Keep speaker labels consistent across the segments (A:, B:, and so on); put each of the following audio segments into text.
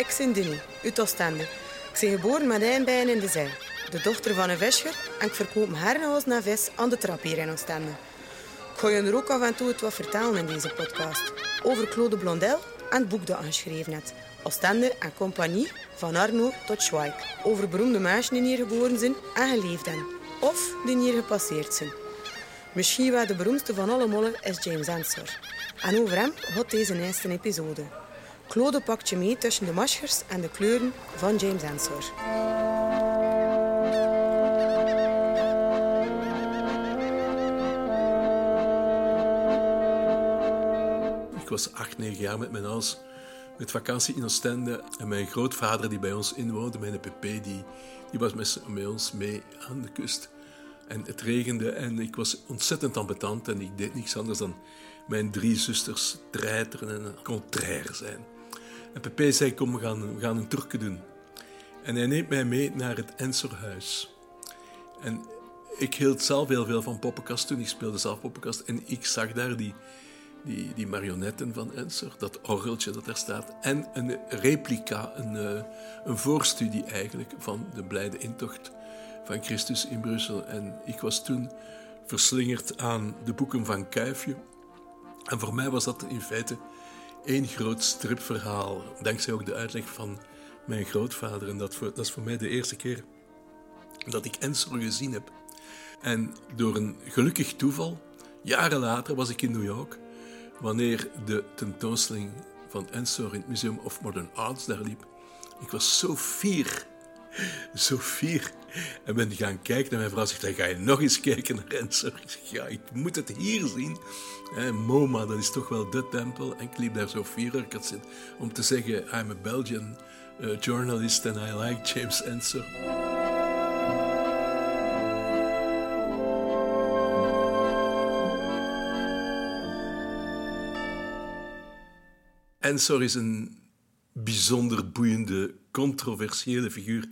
A: Ik ben Dini, uit Oostende. Ik ben geboren met bijen in de zee. De dochter van een visser en ik verkoop herrenhoos naar vis aan de trap hier in Oostende. Ik ga je er ook af en toe wat vertellen in deze podcast. Over Claude Blondel en het boek dat geschreven heeft. Oostende en compagnie, van Arno tot Schweik. Over beroemde mensen die hier geboren zijn en geleefd hebben. Of die hier gepasseerd zijn. Misschien wel de beroemdste van alle mollen is James Ensor. En over hem gaat deze eerste episode. Claude pakt je mee tussen de maskers en de kleuren van James Ensor.
B: Ik was acht, negen jaar met mijn ouders met vakantie in Oostende. En mijn grootvader die bij ons inwoonde, mijn pp, die, die was met, ons mee aan de kust. En het regende en ik was ontzettend ambetant en ik deed niks anders dan mijn drie zusters treiteren en contraire zijn. En Pepe zei, kom, we gaan, we gaan een trucje doen. En hij neemt mij mee naar het Ensorhuis. En ik hield zelf heel veel van poppenkast toen. Ik speelde zelf poppenkast. En ik zag daar die, die, die marionetten van Ensor, dat orgeltje dat daar staat. En een replica, een, uh, een voorstudie eigenlijk, van de blijde intocht van Christus in Brussel. En ik was toen verslingerd aan de boeken van Kuifje. En voor mij was dat in feite één groot stripverhaal. Dankzij ook de uitleg van mijn grootvader. En dat, dat is voor mij de eerste keer dat ik Ensor gezien heb. En door een gelukkig toeval, jaren later was ik in New York, wanneer de tentoonstelling van Ensor in het Museum of Modern Arts daar liep. Ik was zo fier, zo fier. En ben gaan kijken en mijn vrouw zegt, ga je nog eens kijken naar Ensor. Ik zeg, ja, ik moet het hier zien. MoMA, dat is toch wel de tempel. En ik liep daar zo fier om te zeggen, I'm a Belgian uh, journalist and I like James Ensor. Ensor is een bijzonder boeiende, controversiële figuur.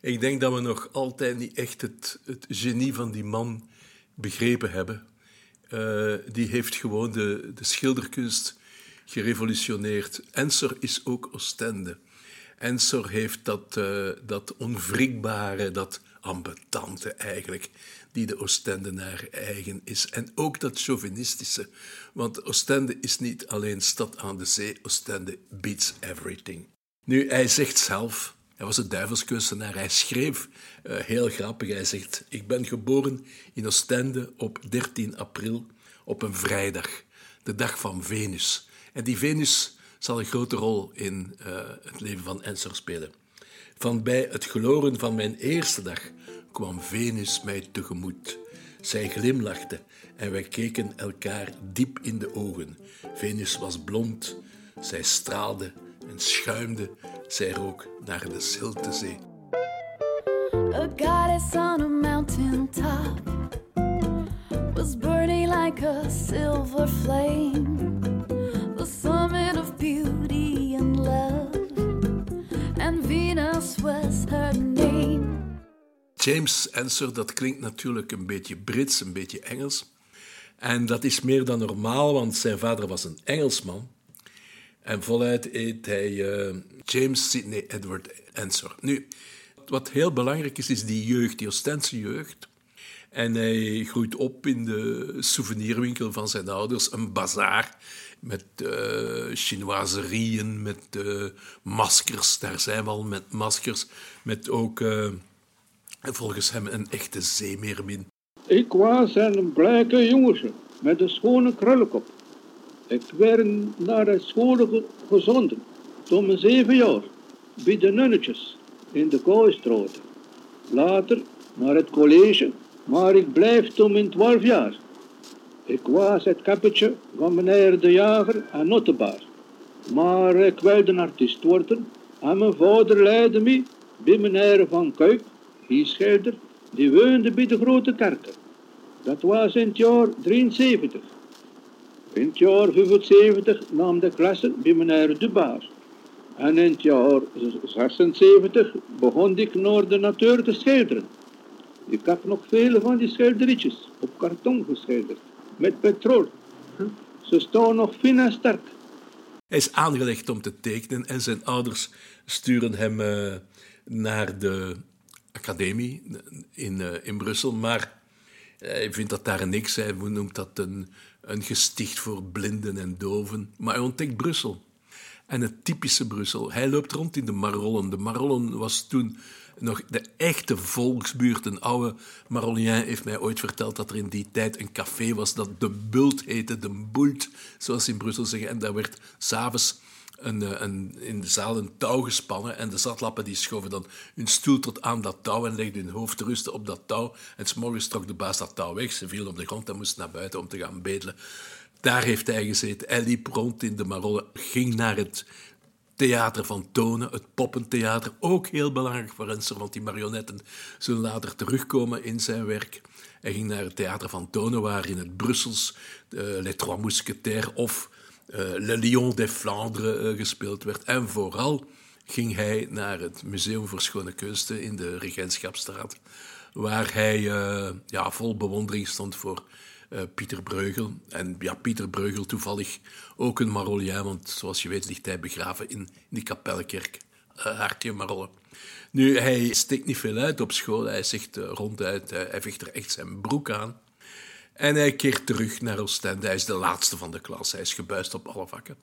B: Ik denk dat we nog altijd niet echt het, het genie van die man begrepen hebben. Uh, die heeft gewoon de, de schilderkunst gerevolutioneerd. Ensor is ook Oostende. Ensor heeft dat, uh, dat onwrikbare, dat ambetante eigenlijk, die de Oostendenaar eigen is. En ook dat chauvinistische, want Oostende is niet alleen stad aan de zee, Oostende beats everything. Nu, hij zegt zelf, hij was een duivelskunstenaar, hij schreef uh, heel grappig, hij zegt, ik ben geboren in Oostende op 13 april, op een vrijdag, de dag van Venus. En die Venus zal een grote rol in uh, het leven van Ensor spelen. Van bij het gloren van mijn eerste dag kwam Venus mij tegemoet. Zij glimlachte en wij keken elkaar diep in de ogen. Venus was blond, zij straalde en schuimde, zij rook naar de zilte zee. A goddess on a mountain top was burning like a silver flame, Venus was her name. James Ensor, dat klinkt natuurlijk een beetje Brits, een beetje Engels. En dat is meer dan normaal, want zijn vader was een Engelsman. En voluit eet hij uh, James Sidney Edward Ensor. Nu, wat heel belangrijk is, is die jeugd, die Oostense jeugd. En hij groeit op in de souvenirwinkel van zijn ouders, een bazaar met uh, chinoiserieën, met uh, maskers. Daar zijn we al met maskers, met ook uh, volgens hem een echte zeemeermin.
C: Ik was een blijke jongetje met een schone krullenkop. Ik werd naar de school gezonden, toen mijn zeven jaar, bij de nunnetjes in de Kooistraat. Later naar het college, maar ik blijf toen mijn twaalf jaar. Ik was het kappetje van meneer de Jager en Nottebaar. Maar ik wilde een artiest worden en mijn vader leidde me bij meneer Van Kuik, schilder, die woonde bij de Grote Kerken. Dat was in het jaar 73. In het jaar 75 nam de klasse bij meneer De Baar. En in het jaar 76 begon ik naar de natuur te schilderen. Ik heb nog vele van die schilderitjes op karton geschilderd, met petrol. Ze staan nog fijn en sterk.
B: Hij is aangelegd om te tekenen en zijn ouders sturen hem uh, naar de academie in, uh, in Brussel. Maar hij vindt dat daar niks. Hij noemt dat een, een gesticht voor blinden en doven. Maar hij ontdekt Brussel. En het typische Brussel. Hij loopt rond in de Marollen. De Marollen was toen nog de echte volksbuurt. Een oude Marolien heeft mij ooit verteld dat er in die tijd een café was dat de Bult heette, de Bult, zoals ze in Brussel zeggen. En daar werd s'avonds eh, een, in de zaal een touw gespannen en de zatlappen die schoven dan hun stoel tot aan dat touw en legden hun hoofd te rusten op dat touw. En s'morgens trok de baas dat touw weg. Ze vielen op de grond en moesten naar buiten om te gaan bedelen. Daar heeft hij gezeten. Hij liep rond in de Marollen, ging naar het theater van tonen, het poppentheater, ook heel belangrijk voor Renser, want die marionetten zullen later terugkomen in zijn werk. Hij ging naar het theater van tonen, waar in het Brussels uh, Les Trois Mousquetaires of uh, Le Lion des Flandres uh, gespeeld werd. En vooral ging hij naar het Museum voor Schone Kunsten in de Regentschapstraat, waar hij ja, vol bewondering stond voor uh, Pieter Breugel. En ja, Pieter Breugel toevallig ook een Marolien, want zoals je weet ligt hij begraven in, in die kapelkerk. Uh, Hartje Marollen. Nu, hij steekt niet veel uit op school. Hij zegt uh, ronduit, hij vecht er echt zijn broek aan. En hij keert terug naar Oostende. Hij is de laatste van de klas. Hij is gebuist op alle vakken.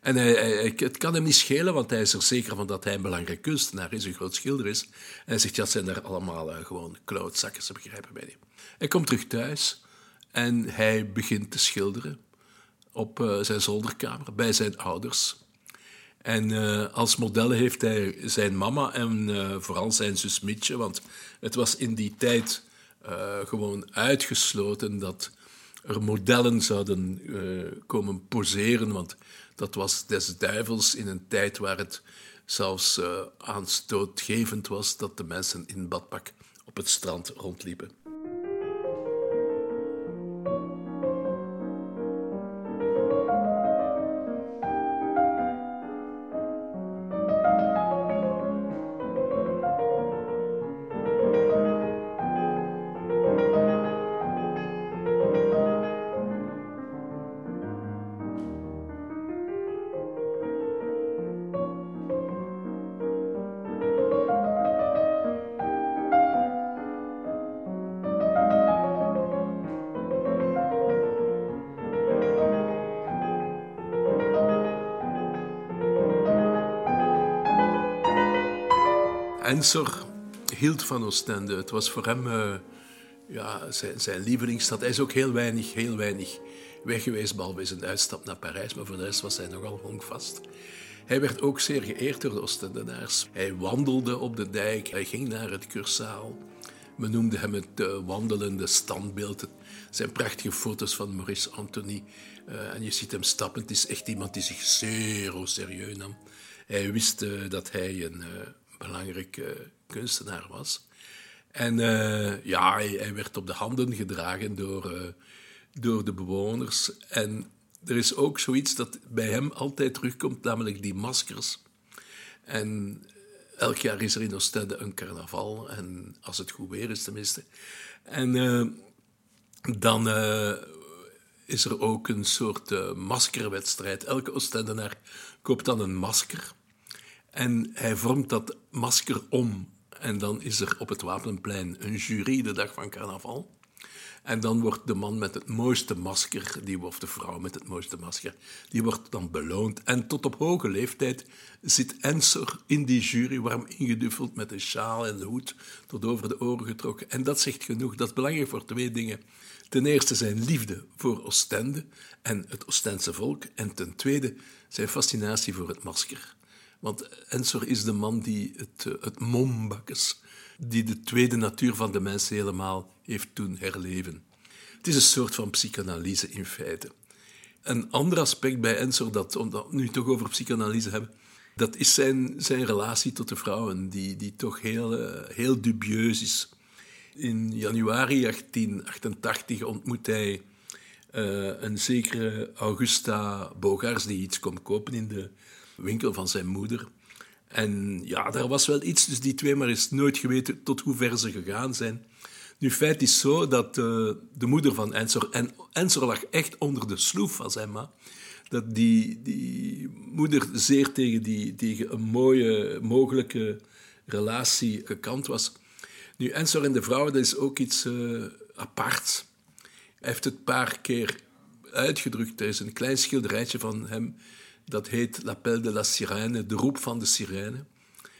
B: En hij, het kan hem niet schelen, want hij is er zeker van dat hij een belangrijke kunstenaar is, een groot schilder is. En hij zegt, ja, zijn er allemaal gewoon klootzakken, ze begrijpen mij niet. Hij komt terug thuis en hij begint te schilderen op uh, zijn zolderkamer bij zijn ouders. En uh, als modellen heeft hij zijn mama en uh, vooral zijn zus Mietje, want het was in die tijd gewoon uitgesloten dat er modellen zouden komen poseren, want dat was des duivels in een tijd waar het zelfs aanstootgevend was dat de mensen in badpak op het strand rondliepen. Ensor hield van Oostende. Het was voor hem uh, ja, zijn, zijn lievelingsstad. Hij is ook heel weinig, heel weinig weg geweest, behalve zijn uitstap naar Parijs. Maar voor de rest was hij nogal honkvast. Hij werd ook zeer geëerd door de Oostendenaars. Hij wandelde op de dijk, hij ging naar het cursaal. Men noemde hem het uh, wandelende standbeeld. Het zijn prachtige foto's van Maurice Anthony. Uh, en je ziet hem stappen. Het is echt iemand die zich zeer serieus nam. Hij wist dat hij een belangrijke kunstenaar was. En uh, ja, hij, werd op de handen gedragen door, uh, door de bewoners. En er is ook zoiets dat bij hem altijd terugkomt, namelijk die maskers. En elk jaar is er in Oostende een carnaval, en als het goed weer is tenminste. En uh, dan is er ook een soort maskerwedstrijd. Elke Oostendenaar koopt dan een masker. En hij vormt dat masker om. En dan is er op het Wapenplein een jury de dag van carnaval. En dan wordt de man met het mooiste masker, die, of de vrouw met het mooiste masker, die wordt dan beloond. En tot op hoge leeftijd zit Ensor in die jury, warm ingeduffeld met een sjaal en de hoed tot over de oren getrokken. En dat zegt genoeg. Dat is belangrijk voor twee dingen. Ten eerste zijn liefde voor Oostende en het Oostense volk. En ten tweede zijn fascinatie voor het masker. Want Ensor is de man die het, eh, het mombakkes, die de tweede natuur van de mens helemaal heeft doen herleven. Het is een soort van psychanalyse in feite. Een ander aspect bij Ensor, dat, omdat we nu toch over psychanalyse hebben, dat is zijn, zijn relatie tot de vrouwen, die, die toch heel, eh, heel dubieus is. In januari 1888 ontmoet hij uh, een zekere Augusta Bogaars, die iets komt kopen in de winkel van zijn moeder. En ja, daar was wel iets tussen die twee, maar is nooit geweten tot hoe ver ze gegaan zijn. Nu, feit is zo dat uh, de moeder van Ensor, en Ensor lag echt onder de sloef van zijn ma, dat die, die moeder zeer tegen, die, tegen een mooie mogelijke relatie gekant was. Nu, Ensor en de vrouw, dat is ook iets uh, aparts. Hij heeft het een paar keer uitgedrukt. Er is een klein schilderijtje van hem, dat heet L'Appel de la Sirène, de roep van de sirene.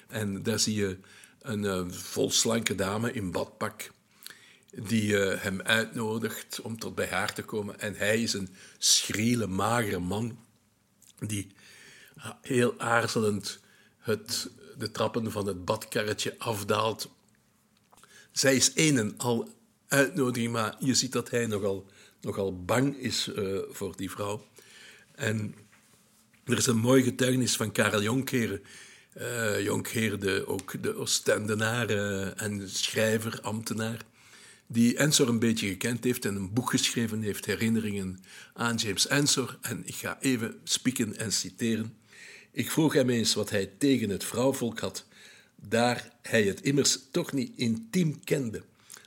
B: En daar zie je een uh, volslanke dame in badpak die uh, hem uitnodigt om tot bij haar te komen. En hij is een schriele, magere man die heel aarzelend het, de trappen van het badkarretje afdaalt. Zij is een en al uitnodiging, maar je ziet dat hij nogal, nogal bang is uh, voor die vrouw. En er is een mooi getuigenis van Karel Jonkeren. Uh, Jonkeren, de, ook de Oostendenaar uh, en schrijver, ambtenaar die Ensor een beetje gekend heeft en een boek geschreven heeft, herinneringen aan James Ensor. En ik ga even spieken en citeren. Ik vroeg hem eens wat hij tegen het vrouwvolk had, daar hij het immers toch niet intiem kende.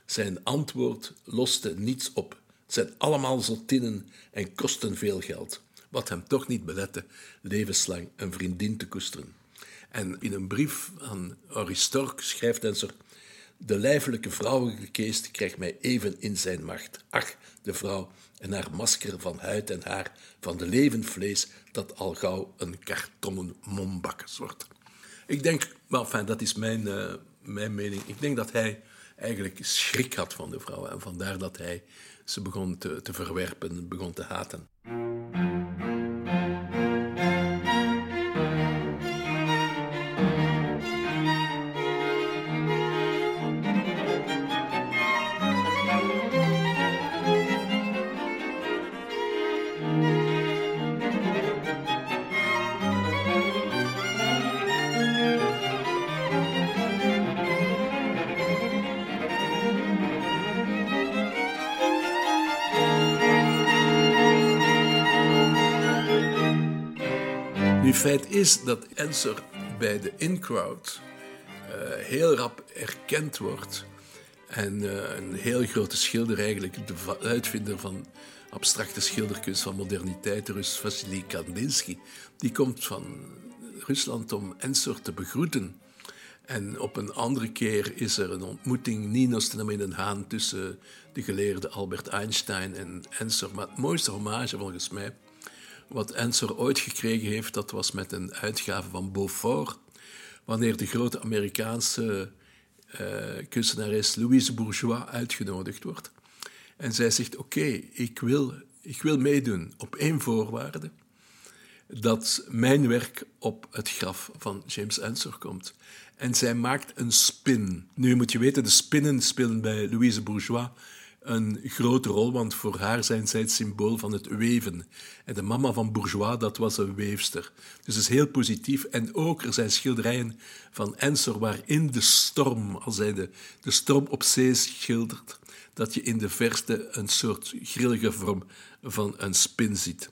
B: Zijn antwoord loste niets op. Het zijn allemaal zottinnen en kosten veel geld, wat hem toch niet belette levenslang een vriendin te koesteren. En in een brief aan Aristork schrijft Ensor de lijfelijke vrouwelijke geest krijgt mij even in zijn macht. Ach, de vrouw en haar masker van huid en haar, van de levend vlees, dat al gauw een kartonnen mombakkes wordt. Ik denk, maar enfin, dat is mijn, uh, mijn mening, ik denk dat hij eigenlijk schrik had van de vrouw en vandaar dat hij ze begon te, verwerpen, begon te haten. Feit is dat Ensor bij de in-crowd uh, heel rap erkend wordt. En uh, een heel grote schilder, eigenlijk de uitvinder van abstracte schilderkunst van moderniteit, de Rus Vassili Kandinsky, die komt van Rusland om Ensor te begroeten. En op een andere keer is er een ontmoeting, Ninos in een haan, tussen de geleerde Albert Einstein en Ensor. Maar het mooiste hommage volgens mij wat Ensor ooit gekregen heeft, dat was met een uitgave van Beaufort. Wanneer de grote Amerikaanse uh, kunstenares Louise Bourgeois uitgenodigd wordt. En zij zegt: Oké, ik, wil, ik wil meedoen op één voorwaarde: dat mijn werk op het graf van James Ensor komt. En zij maakt een spin. Nu moet je weten, de spinnen spelen bij Louise Bourgeois een grote rol, want voor haar zijn zij het symbool van het weven. En de mama van Bourgeois, dat was een weefster. Dus het is heel positief. En ook, er zijn schilderijen van Ensor waarin de storm, als hij de, de storm op zee schildert, dat je in de verste een soort grillige vorm van een spin ziet.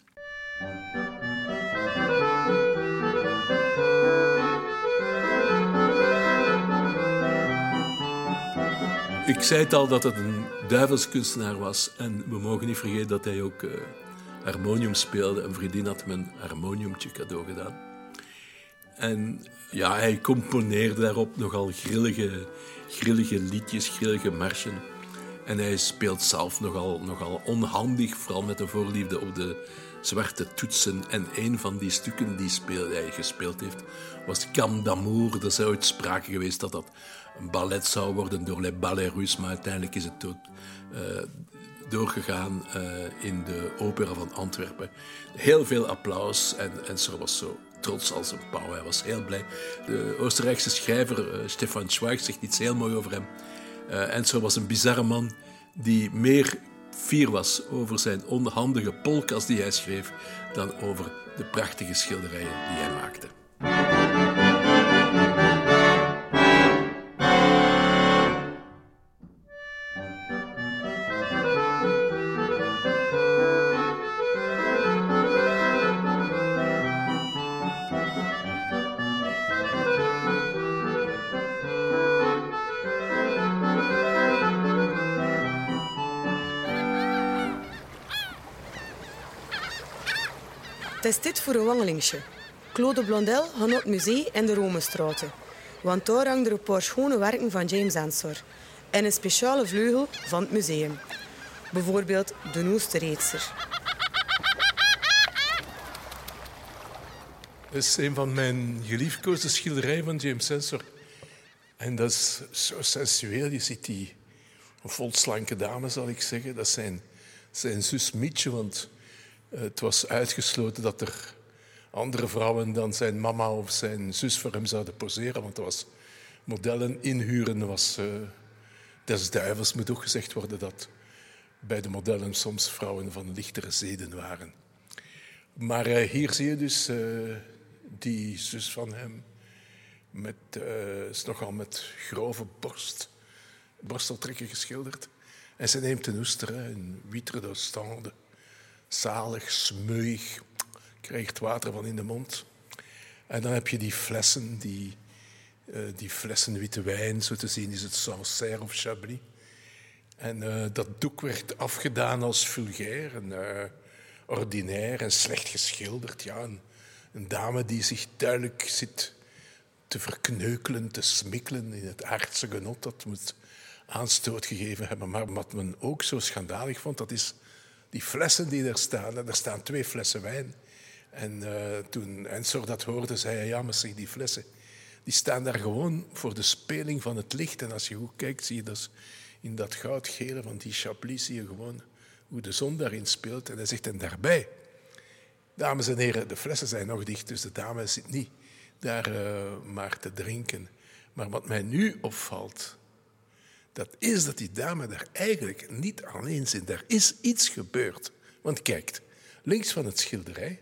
B: Ik zei het al dat het een duivelskunstenaar was. En we mogen niet vergeten dat hij ook uh, harmonium speelde. Een vriendin had hem een harmoniumtje cadeau gedaan. En ja, hij componeerde daarop nogal grillige, grillige liedjes, grillige marsen. En hij speelt zelf nogal, nogal onhandig, vooral met een voorliefde op de zwarte toetsen. En een van die stukken die hij gespeeld heeft, was Cam d'Amour. Er is ooit sprake geweest dat dat een ballet zou worden door Les Ballets Russes, maar uiteindelijk is het tot, uh, doorgegaan uh, in de opera van Antwerpen. Heel veel applaus en, en ze was zo trots als een pauw. Hij was heel blij. De Oostenrijkse schrijver uh, Stefan Zweig zegt iets heel mooi over hem. Uh, en zo was een bizarre man die meer fier was over zijn onhandige polkas die hij schreef dan over de prachtige schilderijen die hij maakte.
A: Voor een wangelingsje. Claude Blondel gaat naar het museum in de Romestraat. Want daar hangt er een paar schone werken van James Ensor. En een speciale vleugel van het museum. Bijvoorbeeld de Oosterreedster.
B: Dat is een van mijn geliefkoosde schilderijen van James Ensor. En dat is zo sensueel. Je ziet die volslanke dame, zal ik zeggen. Dat zijn, zijn zus Mietje, want het was uitgesloten dat er andere vrouwen dan zijn mama of zijn zus voor hem zouden poseren. Want er was modellen inhuren was uh, des duivels. Moet ook gezegd worden dat bij de modellen soms vrouwen van lichtere zeden waren. Maar uh, hier zie je dus uh, die zus van hem. Met, is nogal met grove borst, borsteltrekken geschilderd. En ze neemt een oester, een witre d'Ostende. Zalig, smeuig, krijgt water van in de mond. En dan heb je die flessen, die, uh, die flessen witte wijn, zo te zien is het Sancerre of Chablis. En uh, dat doek werd afgedaan als vulgair en uh, ordinair en slecht geschilderd. Ja, een, een, dame die zich duidelijk zit te verkneukelen, te smikkelen in het aardse genot. Dat moet aanstoot gegeven hebben. Maar wat men ook zo schandalig vond, dat is die flessen die er staan. Er staan twee flessen wijn. En uh, toen Ensor dat hoorde, zei hij, ja, maar zeg, die flessen, die staan daar gewoon voor de speling van het licht. En als je goed kijkt, zie je dat in dat goudgele van die Chablis, zie je gewoon hoe de zon daarin speelt. En hij zegt, en daarbij, dames en heren, de flessen zijn nog dicht, dus de dame zit niet daar uh, maar te drinken. Maar wat mij nu opvalt, dat is dat die dame daar eigenlijk niet alleen zit. Er is iets gebeurd. Want kijk, links van het schilderij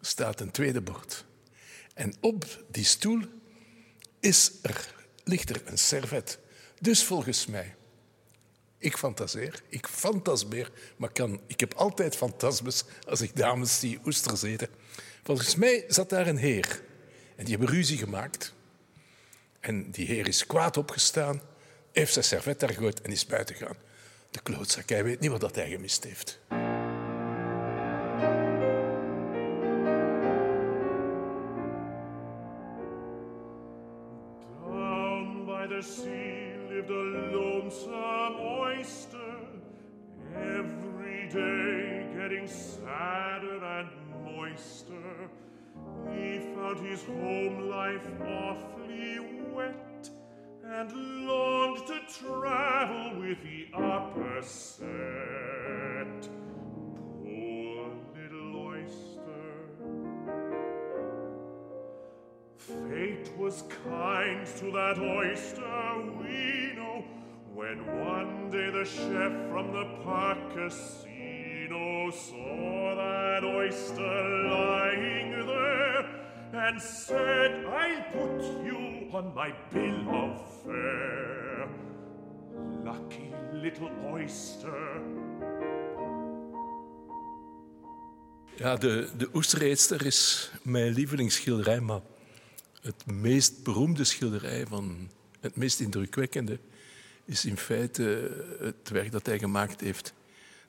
B: staat een tweede bord. En op die stoel is er, ligt er een servet. Dus volgens mij, ik fantaseer, ik fantasmeer, maar kan, ik heb altijd fantasmes als ik dames die oesters eten. Volgens mij zat daar een heer en die hebben ruzie gemaakt. En die heer is kwaad opgestaan, heeft zijn servet daar gegooid en is buiten gegaan. De klootzak, hij weet niet wat hij gemist heeft.
D: sea lived a lonesome oyster, every day getting sadder and moister. He found his home life awfully wet and longed to travel with the upper set. Poor little oyster. Fate was kind to that oyster, we know, when one day the chef from the park casino saw that oyster lying and said, I'll put you on my bill of fare. Lucky little oyster.
B: Ja, de, de is mijn lievelingsschilderij, maar het meest beroemde schilderij van het meest indrukwekkende is in feite het werk dat hij gemaakt heeft,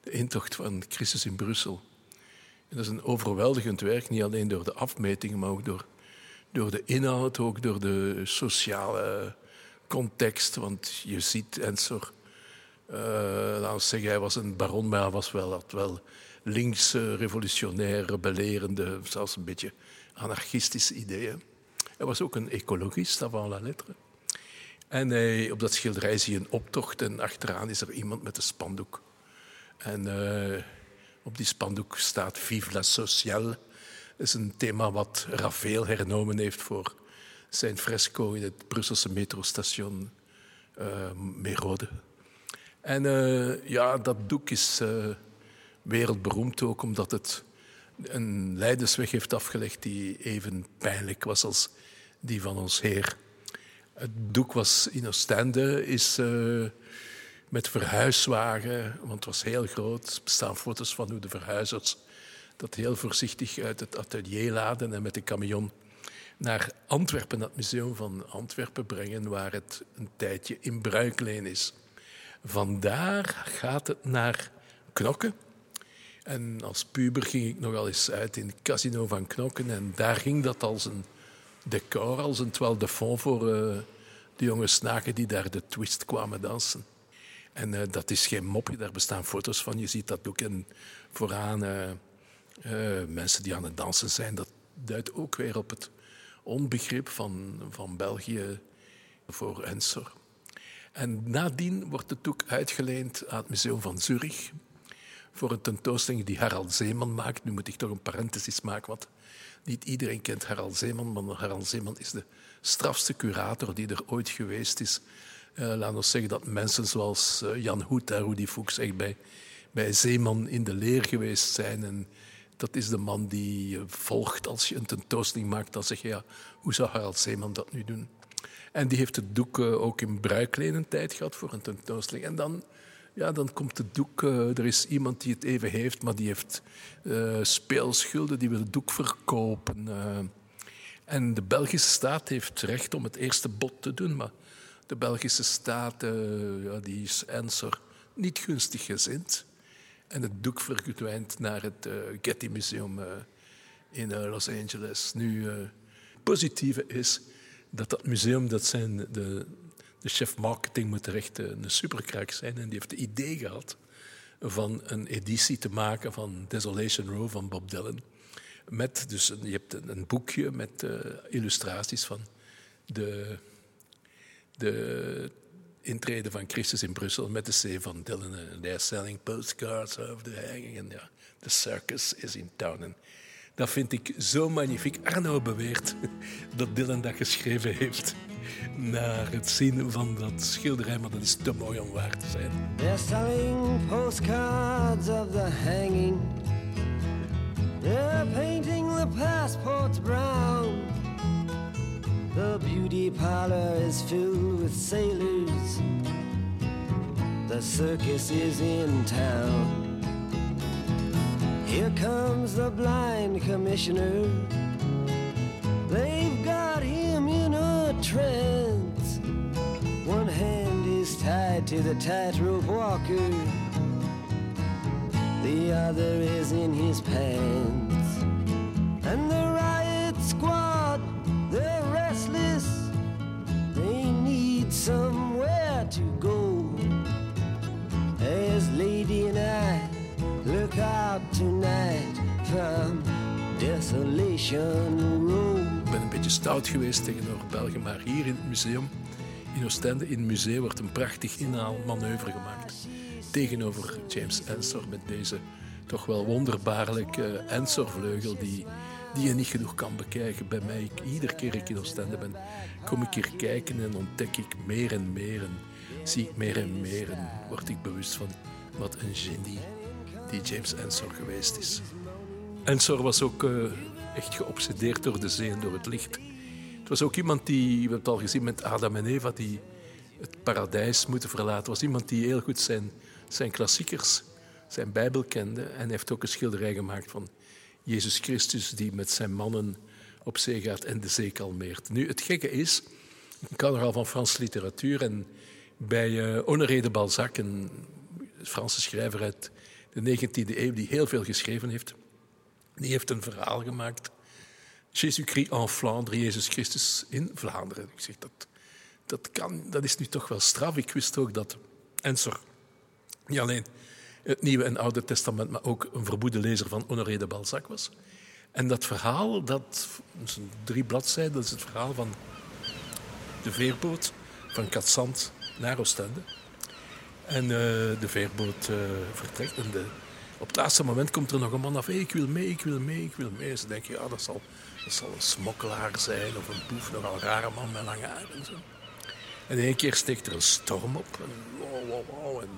B: de intocht van Christus in Brussel. Dat is een overweldigend werk, niet alleen door de afmetingen, maar ook door, door de inhoud, ook door de sociale context. Want je ziet Ensor, uh, laten we zeggen, hij was een baron, maar hij was wel, had wel links, revolutionair, rebellerende, zelfs een beetje anarchistische ideeën. Hij was ook een ecologist avant la lettre. En op dat schilderij zie je een optocht en achteraan is er iemand met een spandoek. En uh, op die spandoek staat Vive la Sociale. Dat is een thema wat Rafael hernomen heeft voor zijn fresco in het Brusselse metrostation uh, Merode. En uh, ja, dat doek is wereldberoemd ook omdat het een leidensweg heeft afgelegd die even pijnlijk was als die van ons Heer. Het doek was in Oostende, is met verhuiswagen, want het was heel groot. Er bestaan foto's van hoe de verhuizers dat heel voorzichtig uit het atelier laden en met de camion naar Antwerpen, het museum van Antwerpen brengen, waar het een tijdje in bruikleen is. Vandaar gaat het naar Knokke En als puber ging ik nogal eens uit in het casino van Knokken. En daar ging dat als een decor, als een toile de fond voor uh, de jonge snaken die daar de twist kwamen dansen. En uh, dat is geen mopje, daar bestaan foto's van. Je ziet dat ook in, vooraan uh, mensen die aan het dansen zijn. Dat duidt ook weer op het onbegrip van, van België voor Ensor. En nadien wordt het ook uitgeleend aan het Museum van Zurich voor een tentoonstelling die Harald Zeeman maakt. Nu moet ik toch een parenthesis maken, want niet iedereen kent Harald Zeeman, maar Harald Zeeman is de strafste curator die er ooit geweest is. Uh, laat ons zeggen dat mensen zoals uh, Jan Hoet en Rudy Fuchs echt bij, bij Zeeman in de leer geweest zijn. En dat is de man die volgt als je een tentoonstelling maakt. Dan zeg je, ja, hoe zou Harald Zeeman dat nu doen? En die heeft het doek uh, ook in bruikleen tijd gehad voor een tentoonstelling. En dan ja, dan komt het doek. Er is iemand die het even heeft, maar die heeft speelschulden, die wil het doek verkopen. En de Belgische staat heeft recht om het eerste bod te doen, maar de Belgische staat ja, die is Ensor niet gunstig gezind. En het doek verdwijnt naar het Getty Museum in Los Angeles. Nu, het positieve is dat dat museum, dat zijn de de chef marketing moet er echt een superkrak zijn. En die heeft het idee gehad van een editie te maken van Desolation Row van Bob Dylan. Met, dus je hebt een boekje met uh, illustraties van de, de intrede van Christus in Brussel met de C van Dylan. They're selling postcards of the hanging. En ja, the circus is in town. En dat vind ik zo magnifiek. Arno beweert dat Dylan dat geschreven heeft naar het zien van dat schilderij, maar dat is te mooi om waar te zijn. They're selling postcards of the hanging. They're painting the passports brown. The parlor is filled with sailors. The circus is in town. Here comes the blind commissioner. They've got him in a trance. One hand is tied to the tightrope walker, the other is in his pants. And the stout geweest tegenover België, maar hier in het museum, in Oostende, in het museum, wordt een prachtig inhaalmanoeuvre gemaakt. Tegenover James Ensor met deze toch wel wonderbaarlijke Ensor-vleugel die, die je niet genoeg kan bekijken. Bij mij, iedere keer ik in Oostende ben, kom ik hier kijken en ontdek ik meer en meer en zie ik meer en meer en word ik bewust van wat een genie die James Ensor geweest is. Ensor was ook uh, echt geobsedeerd door de zee en door het licht. Het was ook iemand die, we hebben het al gezien met Adam en Eva, die het paradijs moeten verlaten. Het was iemand die heel goed zijn, zijn klassiekers, zijn Bijbel kende. En heeft ook een schilderij gemaakt van Jezus Christus die met zijn mannen op zee gaat en de zee kalmeert. Nu, het gekke is, ik kan nogal van Franse literatuur en bij uh, Honoré de Balzac, een Franse schrijver uit de 19e eeuw, die heel veel geschreven heeft. Die heeft een verhaal gemaakt. Jésus-Christ en Flandre, Jezus Christus in Vlaanderen. Ik zeg, dat, dat, kan, dat is nu toch wel straf. Ik wist ook dat Ensor niet alleen het Nieuwe en Oude Testament, maar ook een verboede lezer van Honoré de Balzac was. En dat verhaal, dat, dat drie bladzijden, dat is het verhaal van de veerboot van Katzand naar Oostende. En uh, de veerboot uh, vertrekt. En de, op het laatste moment komt er nog een man af. Ik wil mee, ik wil mee, ik wil mee. Ze denken, ja, dat zal, dat zal een smokkelaar zijn of een boef. Nogal rare man met lange haren en zo. En één keer steekt er een storm op. En, wow, wow, en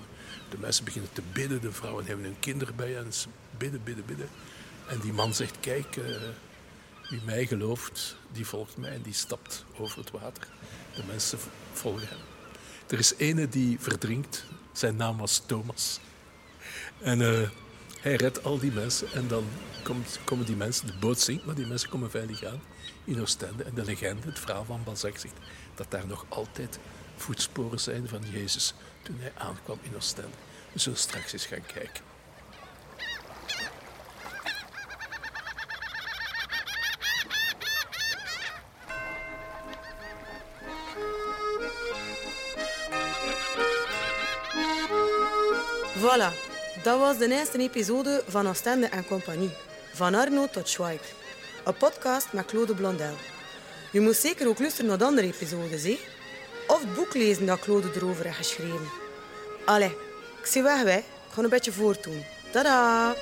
B: de mensen beginnen te bidden. De vrouwen hebben hun kinderen bij en ze bidden, bidden, bidden. En die man zegt, kijk, uh, wie mij gelooft, die volgt mij. En die stapt over het water. De mensen volgen hem. Er is ene die verdrinkt. Zijn naam was Thomas. En uh, hij redt al die mensen en dan komt, komen die mensen, de boot zinkt, maar die mensen komen veilig aan in Oostende. En de legende, het verhaal van Balzac zegt dat daar nog altijd voetsporen zijn van Jezus toen hij aankwam in Oostende. We zullen straks eens gaan kijken.
A: Voilà, dat was de eerste episode van Oostende en Compagnie. Van Arno tot Schweik. Een podcast met Claude Blondel. Je moet zeker ook luisteren naar de andere episodes, hè? Of het boek lezen dat Claude erover heeft geschreven. Allee, ik zie weg, wij. Ik ga een beetje voortdoen. Tada!